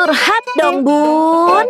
Curhat dong bun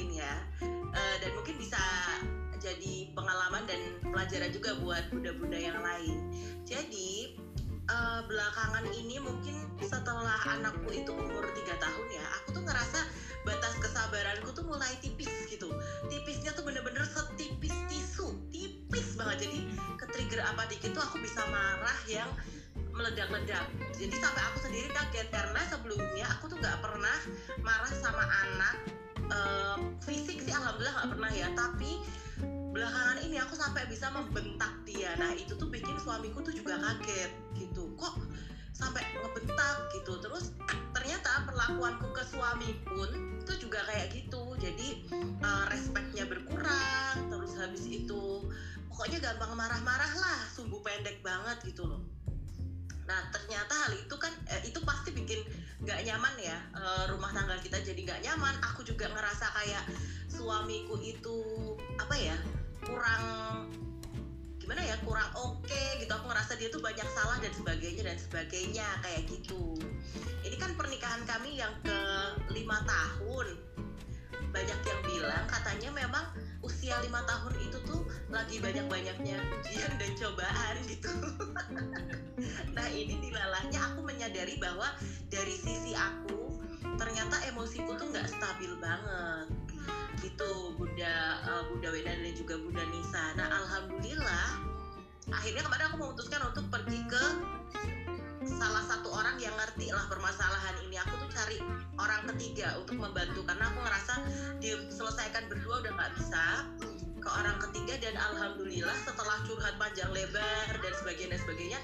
mungkin ya. Eh, dan mungkin bisa jadi pengalaman dan pelajaran juga buat bunda-bunda yang lain. Jadi eh, belakangan ini mungkin setelah anakku itu umur 3 tahun ya aku tuh ngerasa batas kesabaranku tuh mulai tipis gitu. Tipisnya tuh bener-bener setipis tisu tipis banget. Jadi ke trigger apa dikit tuh aku bisa marah yang meledak-ledak. Jadi sampai aku sendiri kaget karena sebelumnya aku tuh nggak pernah marah sama anak Eh, fisik sih alhamdulillah nggak pernah ya. Tapi belakangan ini aku sampai bisa membentak dia. Nah itu tuh bikin suamiku tuh juga kaget gitu. Kok sampai ngebentak gitu. Terus ternyata perlakuanku ke suami pun itu juga kayak gitu. Jadi eh, respectnya berkurang terus habis itu pokoknya gampang marah-marah lah. Sumbu pendek banget gitu loh nah ternyata hal itu kan eh, itu pasti bikin nggak nyaman ya eh, rumah tangga kita jadi nggak nyaman. Aku juga ngerasa kayak suamiku itu apa ya kurang gimana ya kurang oke gitu. Aku ngerasa dia tuh banyak salah dan sebagainya dan sebagainya kayak gitu. Ini kan pernikahan kami yang ke lima tahun. Banyak yang bilang katanya memang usia lima tahun itu tuh lagi banyak-banyaknya ujian dan cobaan gitu. Nah ini dilalahnya aku menyadari bahwa dari sisi aku ternyata emosiku tuh nggak stabil banget. Gitu Bunda eh, Bunda Wena dan juga Bunda Nisa. Nah alhamdulillah akhirnya kemarin aku memutuskan untuk pergi ke salah satu orang yang ngerti lah permasalahan ini. Aku tuh cari orang ketiga untuk membantu karena aku ngerasa diselesaikan berdua udah nggak bisa ke orang ketiga dan alhamdulillah setelah curhat panjang lebar dan sebagainya sebagainya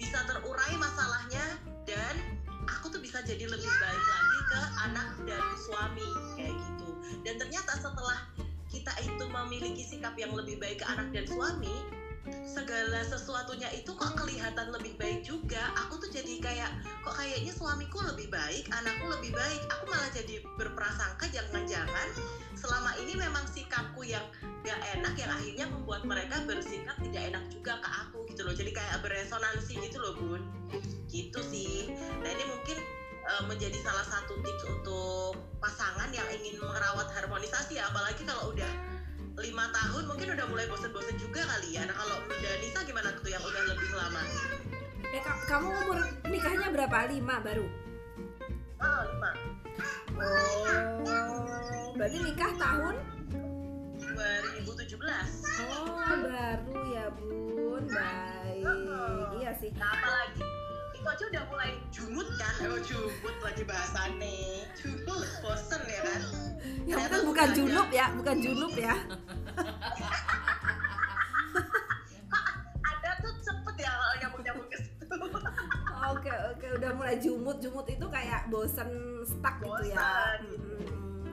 bisa terurai masalahnya dan aku tuh bisa jadi lebih baik lagi ke anak dan suami kayak gitu. Dan ternyata setelah kita itu memiliki sikap yang lebih baik ke anak dan suami segala sesuatunya itu kok kelihatan lebih baik juga aku tuh jadi kayak kok kayaknya suamiku lebih baik anakku lebih baik. Aku malah jadi berprasangka jangan-jangan selama ini memang sikapku yang gak enak yang akhirnya membuat mereka bersikap tidak enak juga ke aku gitu loh. Jadi kayak beresonansi gitu loh bun. Gitu sih. Nah ini mungkin eh, menjadi salah satu tips untuk pasangan yang ingin merawat harmonisasi ya apalagi kalau udah lima tahun mungkin udah mulai bosen-bosen juga kali ya nah kalau Bunda Nisa gimana tuh yang udah lebih lama Eh ka- kamu umur nikahnya berapa? Lima baru? oh lima Oh Berarti nikah tahun? 2017 Oh baru ya bun Baik kan? Oh jumut lagi bahasannya jumut bosen ya kan? Ya bukan bukan junub ya Bukan junub ya. Ada tuh cepet ya kalau nyambung-nyambung ke situ. Oke oke udah mulai jumut Jumut itu kayak bosen stuck gitu ya. Bosan. Mm-mm.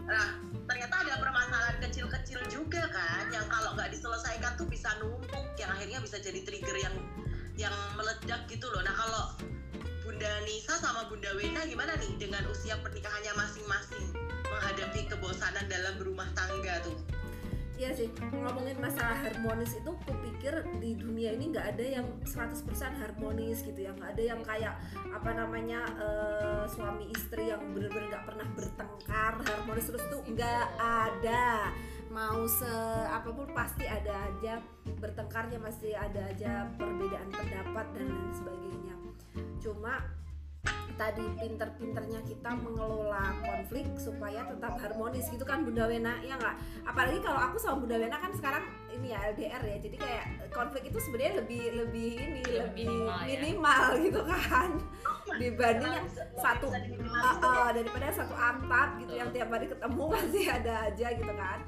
Nah, ternyata ada permasalahan kecil-kecil juga kan yang kalau nggak diselesaikan tuh bisa numpuk yang akhirnya bisa jadi trigger yang yang meledak gitu loh. Nah, kalau Bunda Nisa sama Bunda Wena gimana nih dengan usia pernikahannya masing-masing menghadapi kebosanan dalam berumah tangga tuh? Iya sih, ngomongin masalah harmonis itu kupikir di dunia ini nggak ada yang 100% harmonis gitu ya. Nggak ada yang kayak apa namanya eh, suami istri yang bener-bener nggak pernah bertengkar harmonis terus tuh nggak ada. Mau se apa pun pasti ada aja bertengkarnya masih ada aja perbedaan pendapat dan lain sebagainya cuma tadi pinter-pinternya kita mengelola konflik supaya tetap harmonis gitu kan Bunda Wena ya nggak? Apalagi kalau aku sama Bunda Wena kan sekarang ini ya LDR ya jadi kayak konflik itu sebenarnya lebih lebih ini Lebih lebih minimal ya. minimal gitu kan. Dibanding yang satu uh, uh, daripada satu atap gitu yang tiap hari ketemu pasti ada aja gitu kan.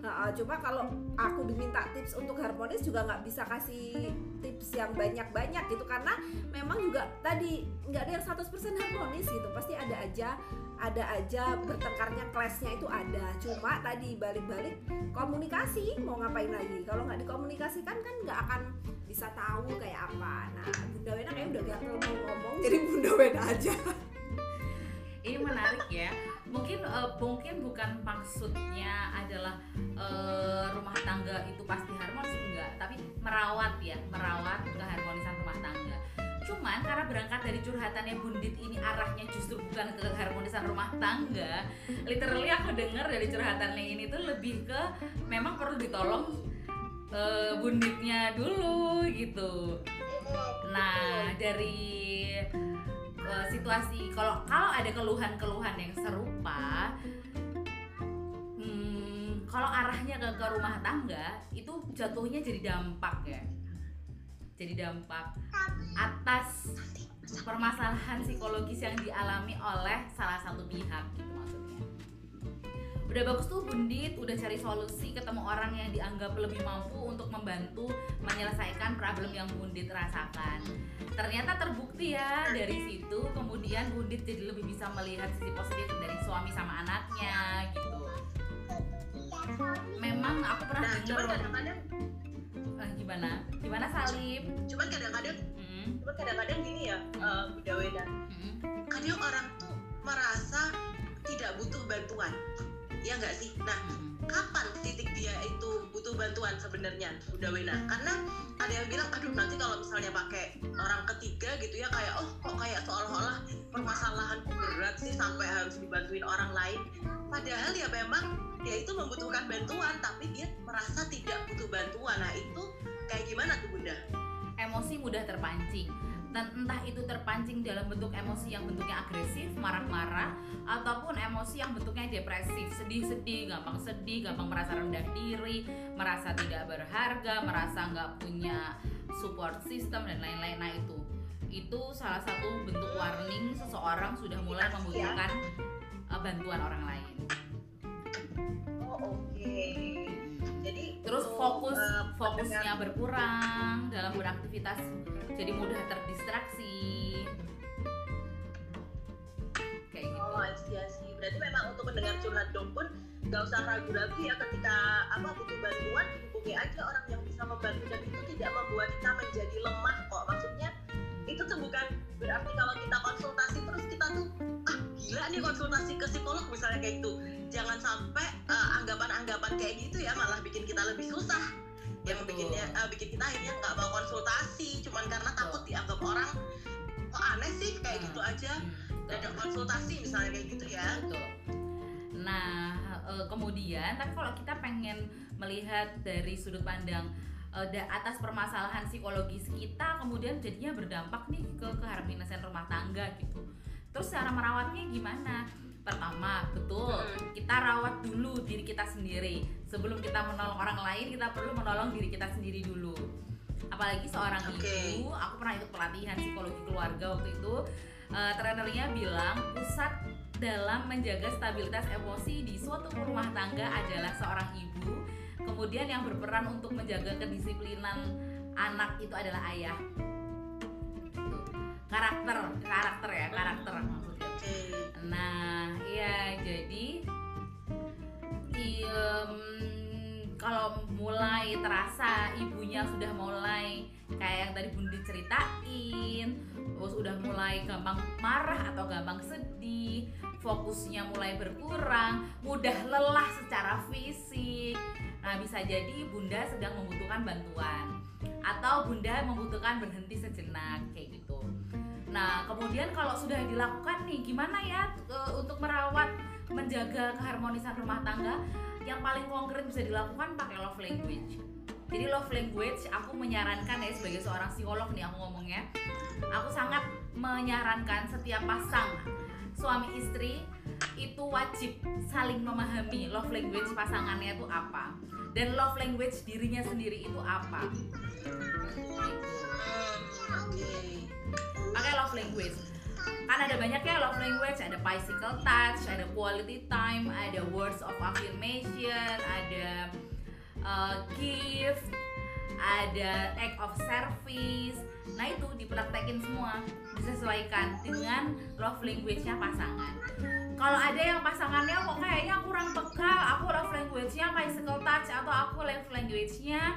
Nah, uh, cuma kalau aku diminta tips untuk harmonis juga nggak bisa kasih tips yang banyak-banyak gitu. Karena memang juga tadi nggak ada yang 100% harmonis gitu. Pasti ada aja ada aja bertengkarnya clashnya itu ada. Cuma tadi balik-balik komunikasi mau ngapain lagi? Kalau nggak dikomunikasikan kan nggak akan bisa tahu kayak apa. Nah Bunda Wena kayak udah gatel mau ngomong. Jadi Bunda Wena aja. Ini menarik ya mungkin eh, mungkin bukan maksudnya adalah eh, rumah tangga itu pasti harmonis enggak. Tapi merawat ya merawat keharmonisan rumah tangga. Cuman karena berangkat dari curhatannya Bundit ini arahnya justru bukan ke keharmonisan rumah tangga literally aku dengar dari curhatannya ini tuh lebih ke memang perlu ditolong eh, Bunditnya dulu gitu. Nah, dari eh, situasi kalau kalau ada keluhan-keluhan yang serupa hmm, kalau arahnya ke, ke rumah tangga itu jatuhnya jadi dampak ya. Jadi dampak atas permasalahan psikologis yang dialami oleh salah satu pihak gitu maksudnya. Udah bagus tuh Bundit, udah cari solusi, ketemu orang yang dianggap lebih mampu untuk membantu menyelesaikan problem yang Bundit rasakan. Ternyata terbukti ya dari situ, kemudian Bundit jadi lebih bisa melihat sisi positif dari suami sama anaknya gitu. Memang aku pernah Nah, dengar kadang-kadang, Eh, gimana? Gimana Salim? cuman kadang-kadang, Hmm, cuman kadang-kadang gini ya, uh, Bunda hmm, Kadang orang tuh merasa tidak butuh bantuan, ya nggak sih? Nah, hmm. kapan titik dia itu butuh bantuan sebenarnya Bunda Wena? Karena ada yang bilang, aduh nanti kalau misalnya pakai orang ketiga gitu ya kayak, oh kok kayak seolah-olah permasalahanku berat sih sampai harus dibantuin orang lain. Padahal ya memang dia itu membutuhkan bantuan, tapi dia merasa tidak butuh bantuan. Nah itu kayak gimana tuh Bunda? emosi mudah terpancing dan entah itu terpancing dalam bentuk emosi yang bentuknya agresif, marah-marah ataupun emosi yang bentuknya depresif, sedih-sedih, gampang sedih, gampang merasa rendah diri, merasa tidak berharga, merasa nggak punya support system dan lain-lain. Nah itu itu salah satu bentuk warning seseorang sudah mulai membutuhkan uh, bantuan orang lain. Oh oke. Jadi Terus untuk, fokus eh, fokusnya berkurang dalam beraktivitas, jadi mudah terdistraksi. Kayak gitu. Oh, see. Berarti memang untuk mendengar curhat dong pun nggak usah ragu-ragu ya ketika apa butuh bantuan hubungi aja orang yang bisa membantu dan itu tidak membuat kita menjadi lemah kok. Maksudnya itu tuh bukan berarti kalau kita konsultasi terus kita tuh gila nih konsultasi ke psikolog misalnya kayak gitu. Jangan sampai eh, anggapan-anggapan kayak gitu ya malah bikin kita lebih susah. Yang bikinnya eh, bikin kita akhirnya nggak mau konsultasi cuman karena takut dianggap orang kok aneh sih kayak Hmm. gitu aja Hmm, ada konsultasi misalnya kayak gitu ya Betul. Nah, eh, kemudian tapi kalau kita pengen melihat dari sudut pandang eh, da- atas permasalahan psikologis kita kemudian jadinya berdampak nih ke keharmonisan rumah tangga gitu. Terus cara merawatnya gimana? Pertama, betul, Hmm. kita rawat dulu diri kita sendiri. Sebelum kita menolong orang lain, kita perlu menolong diri kita sendiri dulu. Apalagi seorang Oke. ibu, aku pernah ikut pelatihan psikologi keluarga waktu itu. eh, trenernya bilang pusat dalam menjaga stabilitas emosi di suatu rumah tangga adalah seorang ibu. Kemudian yang berperan untuk menjaga kedisiplinan anak itu adalah ayah. Karakter, karakter ya, karakter maksudnya. oke Nah, ya jadi em, kalau mulai terasa ibunya sudah mulai kayak yang tadi Bundi ceritain, terus udah mulai gampang marah atau gampang sedih, fokusnya mulai berkurang, mudah lelah secara fisik. Nah, bisa jadi Bunda sedang membutuhkan bantuan atau Bunda membutuhkan berhenti sejenak. Nah, kemudian kalau sudah dilakukan nih, gimana ya e, untuk merawat, menjaga keharmonisan rumah tangga? Yang paling konkret bisa dilakukan pakai love language. Jadi love language, aku menyarankan ya sebagai seorang psikolog nih aku ngomongnya, aku sangat menyarankan setiap pasang suami istri itu wajib saling memahami love language pasangannya itu apa. Dan love language dirinya sendiri itu apa. Gitu. Oke pakai love language. Kan ada banyak ya love language ada physical touch ada quality time ada words of affirmation ada uh, gift ada act of service. Nah itu dipraktekin semua disesuaikan dengan love language-nya pasangan. Kalau ada yang pasangannya kok kayaknya kurang peka aku love language-nya physical touch atau aku love language-nya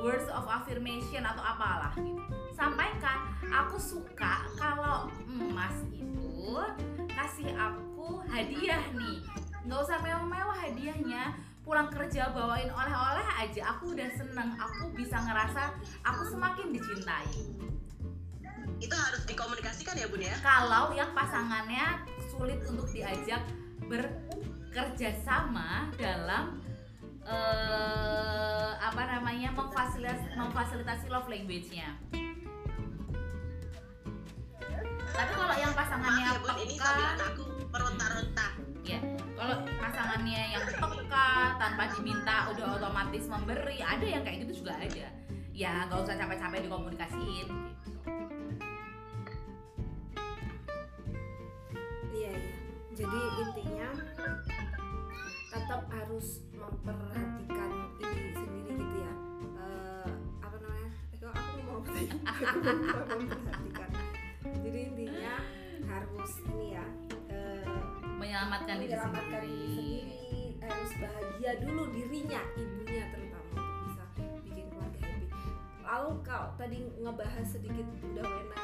words of affirmation atau apalah gitu. Sampaikan aku suka kalau emas itu kasih aku hadiah nih. Nggak usah mewah-mewah hadiahnya. Pulang kerja bawain oleh-oleh aja aku udah seneng. Aku bisa ngerasa aku semakin dicintai. Itu harus dikomunikasikan ya bun ya? Kalau yang pasangannya sulit untuk diajak bekerja sama dalam eh, apa namanya memfasilitasi, memfasilitasi love language-nya. Tapi kalau yang pasangannya maaf ya bun ini peka, sambilan aku meronta-ronta ya kalau pasangannya yang peka tanpa diminta udah otomatis memberi, ada yang kayak gitu juga ada. Ya nggak usah capek-capek dikomunikasiin. Gitu. Iya iya. Jadi intinya tetap harus memperhatikan ini sendiri gitu ya. Eh, apa namanya? Eh, aku mau memperhatikan. Jadi intinya harus ini ya. eh, Menyelamatkan diri menyelamatkan diri sendiri. sendiri harus bahagia dulu dirinya ibunya terutama untuk bisa bikin keluarga happy lalu kau tadi ngebahas sedikit Bunda Wena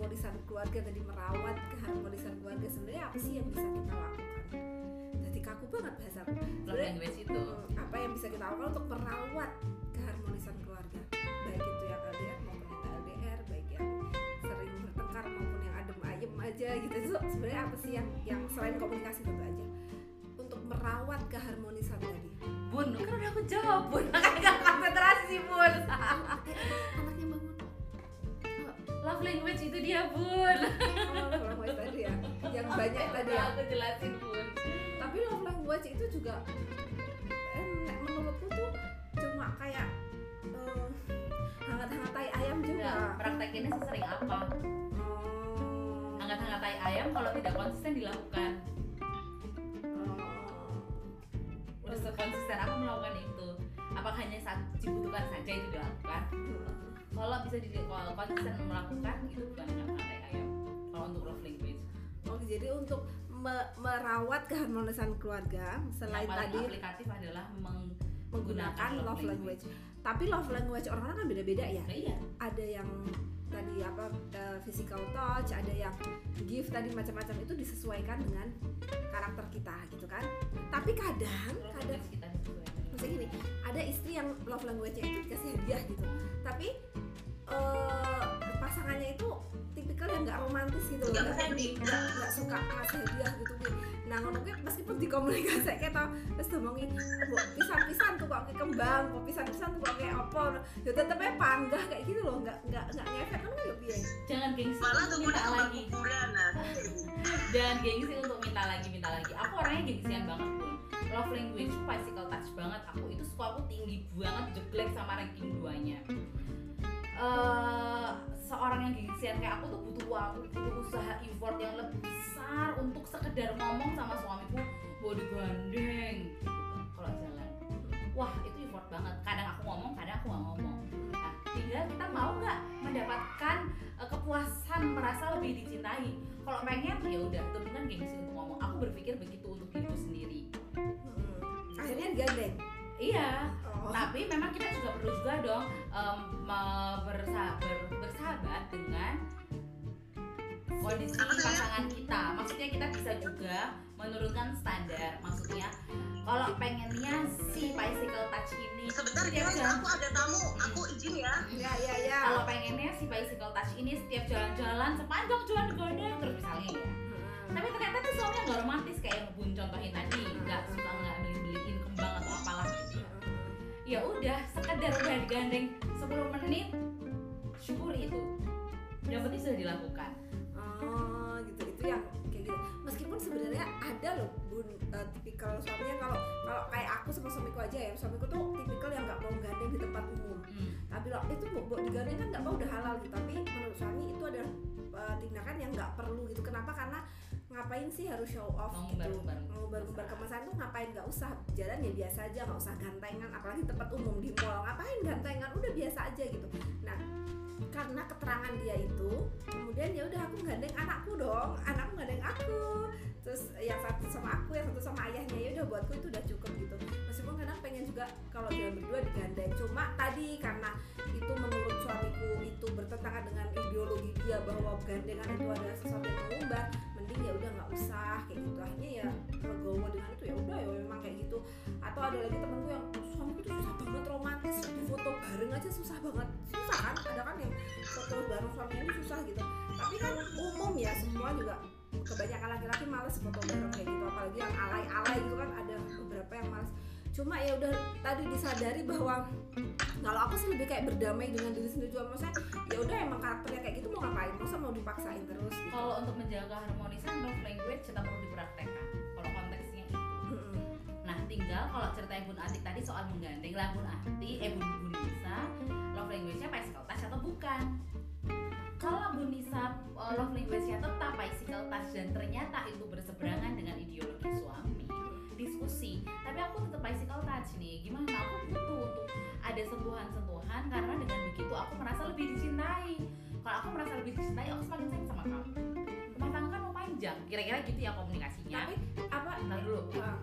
keharmonisan keluarga tadi merawat keharmonisan keluarga sebenarnya apa sih yang bisa kita lakukan? Jadi kaku banget bahasa language itu. hmm, apa yang bisa kita lakukan untuk merawat keharmonisan keluarga? Baik itu yang LDR maupun yang LDR baik yang sering bertengkar maupun yang adem ayem aja gitu. Itu sebenarnya apa sih yang yang selain komunikasi tentu aja untuk merawat keharmonisan tadi? Bun, kan udah aku jawab Bun. Makanya gak konsentrasi Bun. Anaknya Love language itu dia Bun. Oh, love language tadi ya. Yang banyak tadi ya. Aku jelasin Bun. Tapi love language itu juga eh, menurutku tuh cuma kayak eh, hangat-hangat tai ayam juga. Ya, praktekinnya sesering apa? Oh. Hangat-hangat tai ayam kalau tidak konsisten dilakukan. Oh. Udah sekonsisten aku melakukan itu. Apakah hanya saat dibutuhkan saja itu dilakukan Kalau bisa di kalau konsisten melakukan itu bukan tai ayam Kalau untuk love language Oke, jadi untuk me- merawat keharmonisan keluarga selain Yang paling tadi aplikatif adalah meng- menggunakan love language. Tapi love language orang-orang kan beda-beda ya. Nah, iya Ada yang tadi apa uh, physical touch, ada yang gift tadi macam-macam itu disesuaikan dengan karakter kita gitu kan. Tapi kadang Love kadang language maksudnya gini, ada istri yang love language-nya itu dikasih hadiah gitu. Tapi eh, pasangannya itu tipikal yang nggak romantis gitu loh. Nggak suka ngasih hadiah gitu Pi. nah ngono kuwi meskipun dikomunikasi kayak tau terus ngomongi "Mbok, pisan-pisan tuh kok kayak kembang kok pisan-pisan tuh kok kayak apa? Ya tetep aja panggah kayak gitu loh nggak nggak nggak ngefek kan ya piye Jangan gengsi malah tuh minta udah lagi. kuburan nah dan gengsi untuk minta lagi minta lagi. Aku orangnya gengsian banget pun love language physical touch banget. Aku itu suka aku tinggi banget jeblek sama ranking duanya eh seorang yang gengsian kayak aku tuh butuh waktu butuh usaha effort yang lebih besar untuk sekedar ngomong sama suamiku mau digandeng gitu kalau jalan wah itu effort banget. Kadang aku ngomong kadang aku nggak ngomong. Nah tinggal kita mau nggak mendapatkan eh, kepuasan merasa lebih dicintai. Kalau pengen ya udah kan gengsi untuk ngomong. Aku berpikir begitu untuk diriku sendiri. Akhirnya digandeng? Iya. Tapi memang kita juga perlu juga dong em, me- bersa- ber- bersahabat dengan kondisi ya? pasangan kita. Maksudnya kita bisa juga menurunkan standar. Maksudnya kalau pengennya si physical touch ini sebentar jalan aku ada tamu. Aku izin ya. Ya ya ya. Kalau pengennya si bicycle touch ini setiap jalan-jalan sepanjang jalan digandeng terus misalnya ya. Hmm. tapi ternyata tuh suaminya nggak romantis kayak yang bun contohin tadi. Nggak suka ya udah sekedar udah digandeng 10 menit syukuri itu. Yang penting sudah dilakukan. Oh gitu itu ya. Kayak gitu. Meskipun sebenarnya ada loh bun uh, tipikal suaminya kalau kalau kayak aku sama suamiku aja ya suamiku tuh tipikal yang nggak mau gandeng di tempat umum. Hmm. tapi loh itu mau digandeng kan nggak mau udah halal gitu. Tapi menurut suami itu adalah uh, tindakan yang nggak perlu gitu. Kenapa? Karena ngapain sih harus show off Mau gitu? ngumbar-ngumbar. Ngumbar-ngumbar kemasan tuh ngapain? Nggak usah jalan ya biasa aja nggak usah gantengan apalagi tempat umum di mall. Ngapain gantengan? Udah biasa aja gitu. Nah karena keterangan dia itu kemudian ya udah aku gandeng anakku dong. Anakku gandeng aku. Terus yang satu sama aku yang satu sama ayahnya ya udah buatku itu udah cukup gitu. Meskipun kadang pengen juga kalau jalan berdua digandeng. Cuma tadi karena itu menurut suamiku itu bertentangan dengan ideologi dia bahwa gandengan itu adalah sesuatu yang mengubah mending ya udah nggak usah kayak gitu. Akhirnya ya legowo dengan itu ya udah ya memang kayak gitu. Atau ada lagi temenku yang suamiku tuh susah banget romantis di foto bareng aja susah banget. Susah kan? Ada kan yang foto bareng suaminya ini susah gitu. Tapi kan umum ya semua juga kebanyakan laki-laki males foto bareng kayak gitu. Apalagi yang alay-alay gitu kan ada beberapa yang males cuma ya udah tadi disadari bahwa kalau aku sih lebih kayak berdamai dengan diri sendiri juga maksudnya ya udah emang karakternya kayak gitu mau ngapain masa mau dipaksain terus gitu Kalau untuk menjaga harmonisan love language tetap perlu dipraktekkan. Kalau konteksnya itu. Mm-mm. Nah, tinggal kalau ceritanya Bun Atik tadi soal menggandeng lah Bun Atik, eh Bun, Bun Nisa, love language-nya bicycle touch atau bukan? Kalau Bun Nisa uh, love language-nya tetap bicycle touch dan ternyata itu berseberangan dengan ideologi suami, diskusi. Tapi aku tetap bicycle touch nih. Gimana? Aku butuh untuk ada sentuhan-sentuhan karena dengan begitu aku merasa lebih dicintai. Kalau aku merasa lebih dicintai, aku semakin sayang sama kamu. Rumah tangga kan mau panjang. Kira-kira gitu ya komunikasinya. tapi apa Ntar dulu. Ah,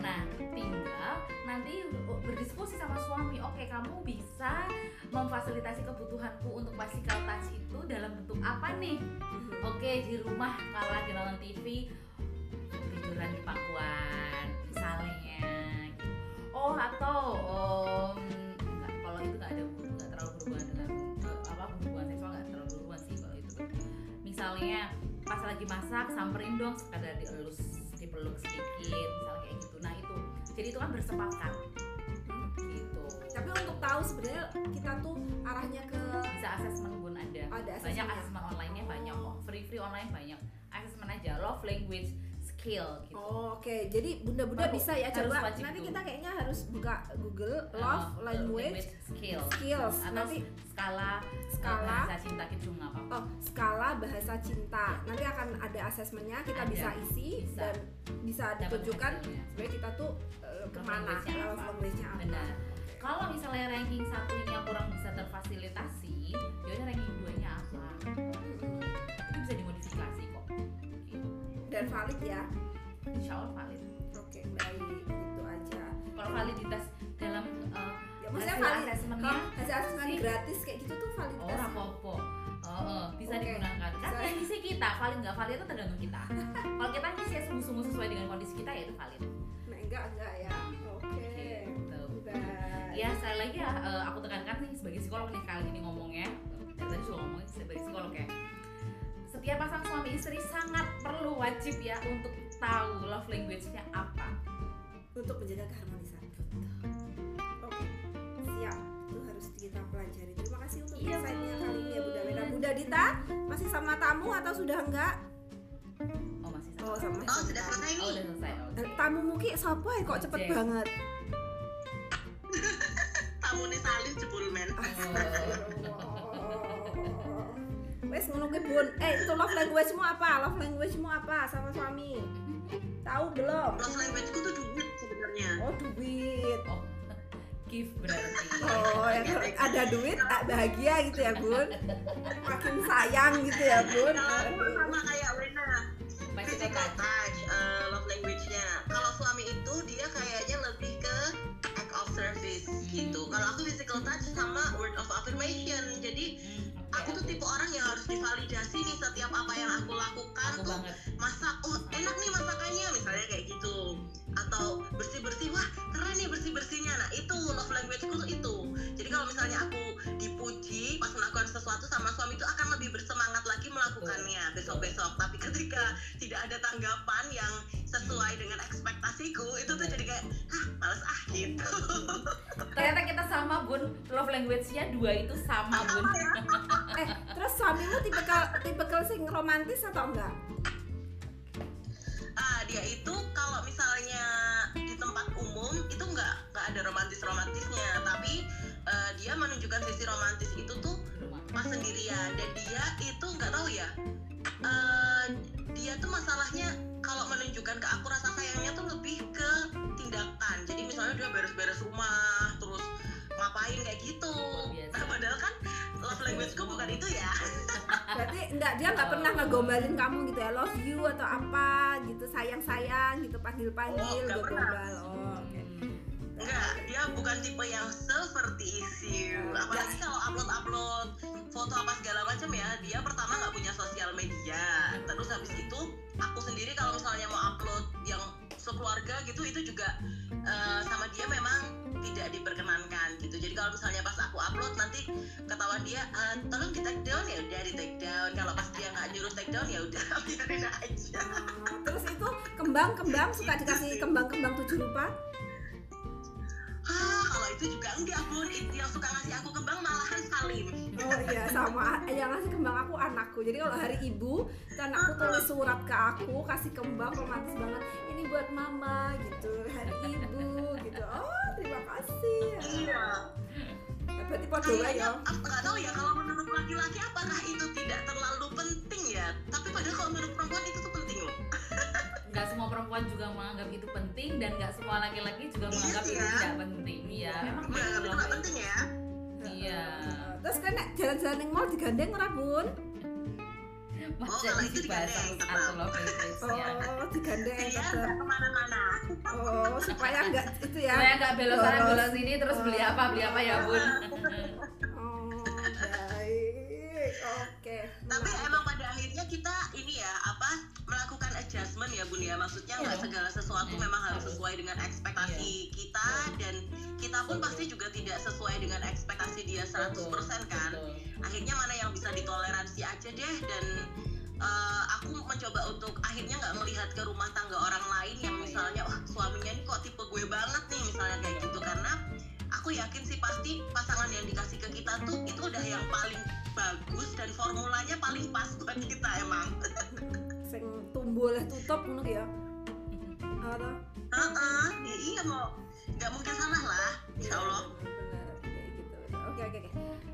Nah, tinggal nanti berdiskusi sama suami. Oke, kamu bisa memfasilitasi kebutuhanku untuk bicycle touch itu dalam bentuk apa nih? mhm. Oke, di rumah kalau lagi nonton TV tiduran di pangkuan. Oh, atau enggak, kalau itu nggak ada nggak terlalu berhubungan dengan eh, apa hubungan seksual nggak terlalu berhubungan sih kalau itu. Misalnya pas lagi masak samperin dong sekadar dielus dipeluk sedikit misalnya kayak gitu. Nah itu jadi itu kan bersepakat. Gitu. Tapi untuk tahu sebenarnya kita tuh arahnya ke bisa asesmen bun ada. Ada banyak asesmen online-nya banyak kok. Free free online banyak. Asesmen aja love language skill gitu Oh, Oke, jadi bunda-bunda bisa ya coba. Nanti tuh. kita kayaknya harus buka Google Uh, love language skill skills. atau Nanti skala skala bahasa cinta nggak apa-apa oh skala bahasa cinta. Nanti akan ada asesmennya kita Ada. bisa isi Bisa. dan bisa ditunjukkan sebenarnya kita tuh uh, ke mana love apa. language-nya apa. Benar. kalau misalnya ranking satunya kurang bisa terfasilitasi yaudah ranking duanya apa Dan valid ya. insya Allah valid Oke, baik. Itu aja. kalau validitas dalam uh, Ya maksudnya hasil valid. asesmennya hasil asesmen gratis kayak gitu tuh oh validitas. rapopo oh, oh, bisa Oke. digunakan kan Bisa. kondisi kita valid nggak valid itu tergantung kita kalau kita ngisi ya sungguh-sungguh sesuai dengan kondisi kita ya itu valid Nah, enggak enggak ya. Oke. gitu ya sekali lagi ya eh, aku tekankan nih sebagai psikolog nih kali ini ngomongnya dari tadi juga ngomongin sebagai psikolog ya setiap pasang suami istri sangat perlu wajib ya untuk tahu love language-nya apa Untuk menjaga keharmonisan. Oke, siap. Itu harus kita pelajari. Terima kasih untuk Iya, insight-nya kali ini ya Bunda Wena. Bunda Dita masih sama tamu atau sudah enggak? oh masih sama Oh, sama. Oh sudah selesai oh nih. udah selesai oke. Eh, Tamu Muki siapa ya kok cepet Ojek. banget? Tamu nih salin jebul men. Wes ngono kuwi Bun. Eh, itu love language-mu apa? Love language-mu apa sama suami? Tahu belum? Love language ku tuh duit sebenarnya. Oh, duit. oh gift berarti Oh, ya, ada duit tak bahagia gitu ya, Bun. Makin sayang gitu ya, Bun. Sama kayak Wena, Masih physical sama word of affirmation. Jadi Hmm, aku tuh tipe orang yang harus divalidasi nih setiap apa yang aku lakukan aku tuh. banget. Masak oh enak nih masakannya misalnya kayak gitu. Atau bersih bersih wah keren nih bersih bersihnya nah itu love language tuh itu. Jadi kalau misalnya aku dipuji pas melakukan sesuatu sama suami itu akan lebih bersemangat lagi melakukannya besok besok tapi ketika tidak ada tanggapan yang sesuai dengan ekspektasiku itu tuh jadi kayak ah males ah gitu. Ternyata kita sama bun. Love language-nya dua itu sama bun. Eh, terus suamimu tipikal tipikal sing romantis atau enggak? ah dia itu kalau misalnya di tempat umum itu nggak nggak ada romantis romantisnya tapi eh, dia menunjukkan sisi romantis itu tuh pas sendirian. Dan dia itu nggak tahu ya eh, dia tuh masalahnya kalau menunjukkan ke aku rasa sayangnya tuh lebih ke tindakan. Jadi misalnya dia beres-beres rumah terus ngapain kayak gitu. Nah padahal kan love language-ku bukan itu ya. Berarti enggak dia nggak pernah ngegombalin kamu gitu ya love you atau apa gitu sayang sayang gitu panggil panggil Oh, nggak gue pernah. gombal. Oh, oke. Enggak, dia bukan tipe yang seperti itu. Apalagi kalau upload-upload foto apa segala macam ya, dia pertama nggak punya sosial media. Terus habis itu, aku sendiri kalau misalnya mau upload yang sekeluarga gitu, itu juga eh, sama dia memang tidak diperkenankan gitu. Jadi kalau misalnya pas aku upload nanti ketahuan dia, "Eh, tolong di take down ya udah di take down. Kalau pas dia nggak nyuruh take down ya udah biarin aja. Terus itu kembang kembang suka dikasih kembang kembang tujuh rupa Ah, kalau itu juga enggak bun. Itu yang suka ngasih aku kembang malahan Salim. Oh iya sama yang ngasih kembang aku anakku. Jadi kalau hari ibu kan aku tulis surat ke aku kasih kembang romantis banget. Ini buat mama gitu hari ibu gitu. Oh terima kasih. Iya. Ya, berarti podo ya. aku nggak tahu ya kalau menurut laki-laki apakah itu tidak terlalu penting ya. Tapi padahal kalau menurut perempuan itu tuh penting loh. nggak semua perempuan juga menganggap itu penting dan nggak semua laki-laki juga Iya menganggap sih itu ya. tidak penting iya memang Menganggap itu nggak penting ya. iya Terus kan nek jalan-jalan yang mall digandeng ora bun? masa kalau itu digandeng, tetap. language-nya Oh digandeng Iya, tetap. ke mana-mana. Oh supaya enggak itu ya. supaya nggak belok sana belok sini terus beli apa beli apa ya bun Oh kita pun pasti juga tidak sesuai dengan ekspektasi dia 100% kan. Betul. akhirnya mana yang bisa ditoleransi aja deh dan eh, aku mencoba untuk akhirnya nggak melihat ke rumah tangga orang lain yang misalnya wah suaminya ini kok tipe gue banget nih misalnya kayak gitu karena aku yakin sih pasti pasangan yang dikasih ke kita tuh itu udah yang paling bagus dan formulanya paling pas buat kita emang Sing tumbuh oleh tutup ngono ya. Heeh, ya iya mau nggak mungkin salah lah insya Allah gitu. Oke oke oke.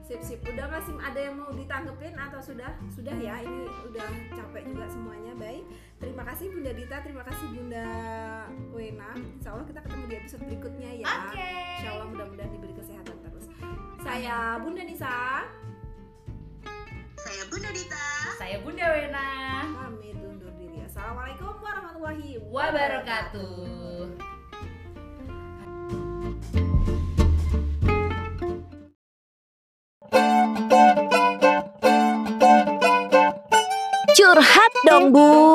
Sip sip. Udah nggak sih ada yang mau ditanggepin atau sudah? Sudah ya. Ini udah capek juga semuanya. Baik. Terima kasih Bunda Dita, terima kasih Bunda Wena. Insya Allah kita ketemu di episode berikutnya ya. oke Insya Allah mudah-mudahan diberi kesehatan terus. Saya Bunda Nisa. saya Bunda Dita saya Bunda Wena Kami undur diri. Assalamualaikum warahmatullahi wabarakatuh Curhat dong bun